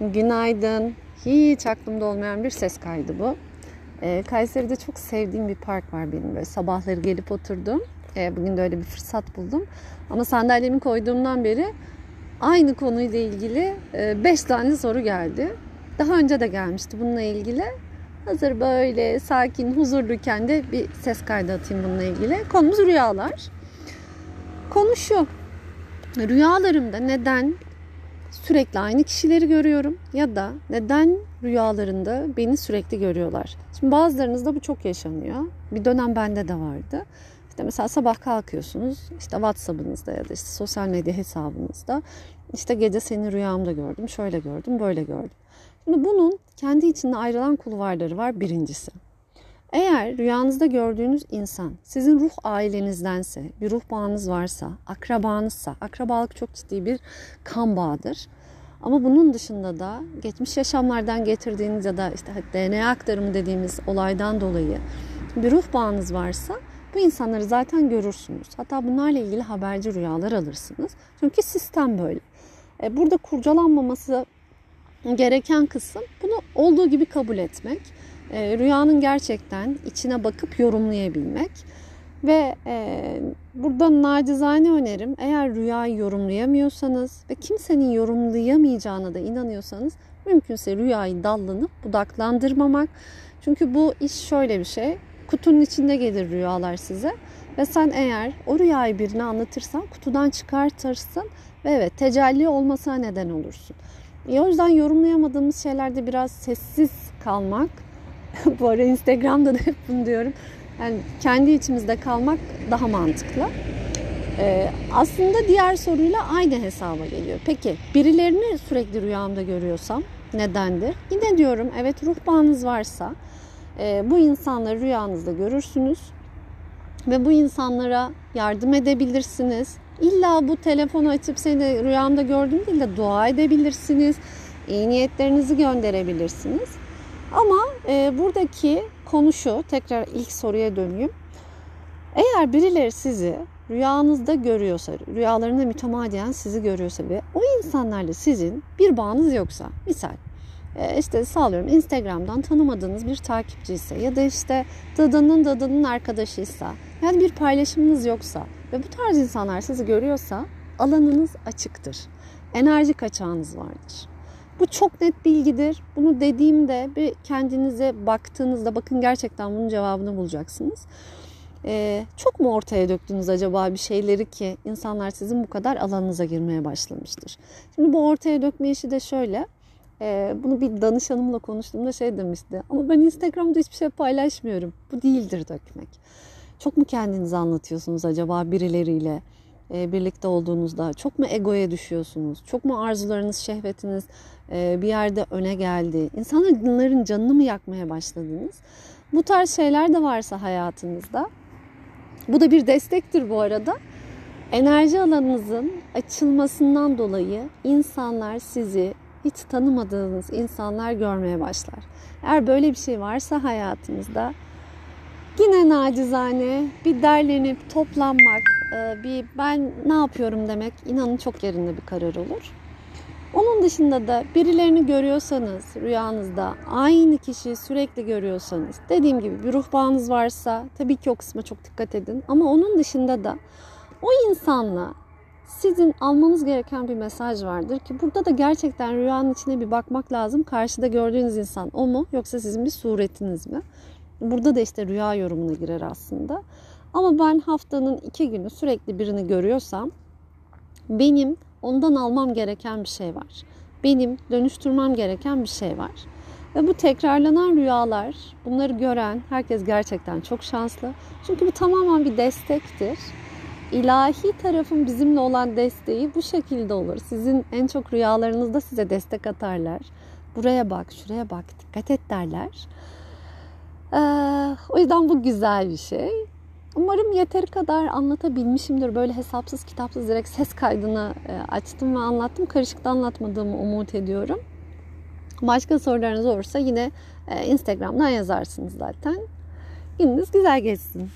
Günaydın. Hiç aklımda olmayan bir ses kaydı bu. Ee, Kayseri'de çok sevdiğim bir park var benim. Böyle sabahları gelip oturdum. Ee, bugün de öyle bir fırsat buldum. Ama sandalyemi koyduğumdan beri aynı konuyla ilgili 5 e, tane soru geldi. Daha önce de gelmişti bununla ilgili. Hazır böyle sakin, huzurluyken de bir ses kaydı atayım bununla ilgili. Konumuz rüyalar. Konu şu. Rüyalarımda neden sürekli aynı kişileri görüyorum ya da neden rüyalarında beni sürekli görüyorlar. Şimdi bazılarınızda bu çok yaşanıyor. Bir dönem bende de vardı. İşte mesela sabah kalkıyorsunuz işte WhatsApp'ınızda ya da işte sosyal medya hesabınızda işte gece seni rüyamda gördüm, şöyle gördüm, böyle gördüm. Şimdi bunun kendi içinde ayrılan kulvarları var birincisi. Eğer rüyanızda gördüğünüz insan sizin ruh ailenizdense, bir ruh bağınız varsa, akrabanızsa, akrabalık çok ciddi bir kan bağıdır. Ama bunun dışında da geçmiş yaşamlardan getirdiğiniz ya da işte DNA aktarımı dediğimiz olaydan dolayı bir ruh bağınız varsa bu insanları zaten görürsünüz. Hatta bunlarla ilgili haberci rüyalar alırsınız. Çünkü sistem böyle. E, burada kurcalanmaması gereken kısım bunu olduğu gibi kabul etmek. E, rüyanın gerçekten içine bakıp yorumlayabilmek. Ve e, burada nacizane önerim eğer rüyayı yorumlayamıyorsanız ve kimsenin yorumlayamayacağına da inanıyorsanız mümkünse rüyayı dallanıp budaklandırmamak. Çünkü bu iş şöyle bir şey. Kutunun içinde gelir rüyalar size. Ve sen eğer o rüyayı birine anlatırsan kutudan çıkartırsın ve evet tecelli olmasına neden olursun. E, o yüzden yorumlayamadığımız şeylerde biraz sessiz kalmak. Bu ara Instagram'da da hep bunu diyorum. Yani kendi içimizde kalmak daha mantıklı. Ee, aslında diğer soruyla aynı hesaba geliyor. Peki birilerini sürekli rüyamda görüyorsam nedendir? Yine diyorum evet ruh bağınız varsa e, bu insanları rüyanızda görürsünüz ve bu insanlara yardım edebilirsiniz. İlla bu telefonu açıp seni rüyamda gördüm değil de dua edebilirsiniz. İyi niyetlerinizi gönderebilirsiniz. Ama e, buradaki konu şu, tekrar ilk soruya döneyim. Eğer birileri sizi rüyanızda görüyorsa, rüyalarında mütemadiyen sizi görüyorsa ve o insanlarla sizin bir bağınız yoksa, misal e, işte sağlıyorum Instagram'dan tanımadığınız bir takipçi ise ya da işte dadının dadının arkadaşıysa yani bir paylaşımınız yoksa ve bu tarz insanlar sizi görüyorsa alanınız açıktır. Enerji kaçağınız vardır. Bu çok net bilgidir. Bunu dediğimde bir kendinize baktığınızda bakın gerçekten bunun cevabını bulacaksınız. Ee, çok mu ortaya döktünüz acaba bir şeyleri ki insanlar sizin bu kadar alanınıza girmeye başlamıştır. Şimdi bu ortaya dökme işi de şöyle. E, bunu bir danışanımla konuştuğumda şey demişti. Ama ben Instagram'da hiçbir şey paylaşmıyorum. Bu değildir dökmek. Çok mu kendinizi anlatıyorsunuz acaba birileriyle? E, birlikte olduğunuzda çok mu egoya düşüyorsunuz? Çok mu arzularınız, şehvetiniz e, bir yerde öne geldi? İnsanların canını mı yakmaya başladınız? Bu tarz şeyler de varsa hayatınızda bu da bir destektir bu arada. Enerji alanınızın açılmasından dolayı insanlar sizi hiç tanımadığınız insanlar görmeye başlar. Eğer böyle bir şey varsa hayatınızda yine nacizane bir derlenip toplanmak, bir ben ne yapıyorum demek inanın çok yerinde bir karar olur. Onun dışında da birilerini görüyorsanız rüyanızda aynı kişiyi sürekli görüyorsanız dediğim gibi bir ruh bağınız varsa tabii ki o kısma çok dikkat edin ama onun dışında da o insanla sizin almanız gereken bir mesaj vardır ki burada da gerçekten rüyanın içine bir bakmak lazım. Karşıda gördüğünüz insan o mu yoksa sizin bir suretiniz mi? Burada da işte rüya yorumuna girer aslında. Ama ben haftanın iki günü sürekli birini görüyorsam benim ondan almam gereken bir şey var. Benim dönüştürmem gereken bir şey var. Ve bu tekrarlanan rüyalar, bunları gören herkes gerçekten çok şanslı. Çünkü bu tamamen bir destektir. İlahi tarafın bizimle olan desteği bu şekilde olur. Sizin en çok rüyalarınızda size destek atarlar. Buraya bak, şuraya bak, dikkat et derler. Ee, o yüzden bu güzel bir şey. Umarım yeteri kadar anlatabilmişimdir. Böyle hesapsız kitapsız direkt ses kaydını e, açtım ve anlattım. Karışık da anlatmadığımı umut ediyorum. Başka sorularınız olursa yine e, Instagram'dan yazarsınız zaten. Gününüz güzel geçsin.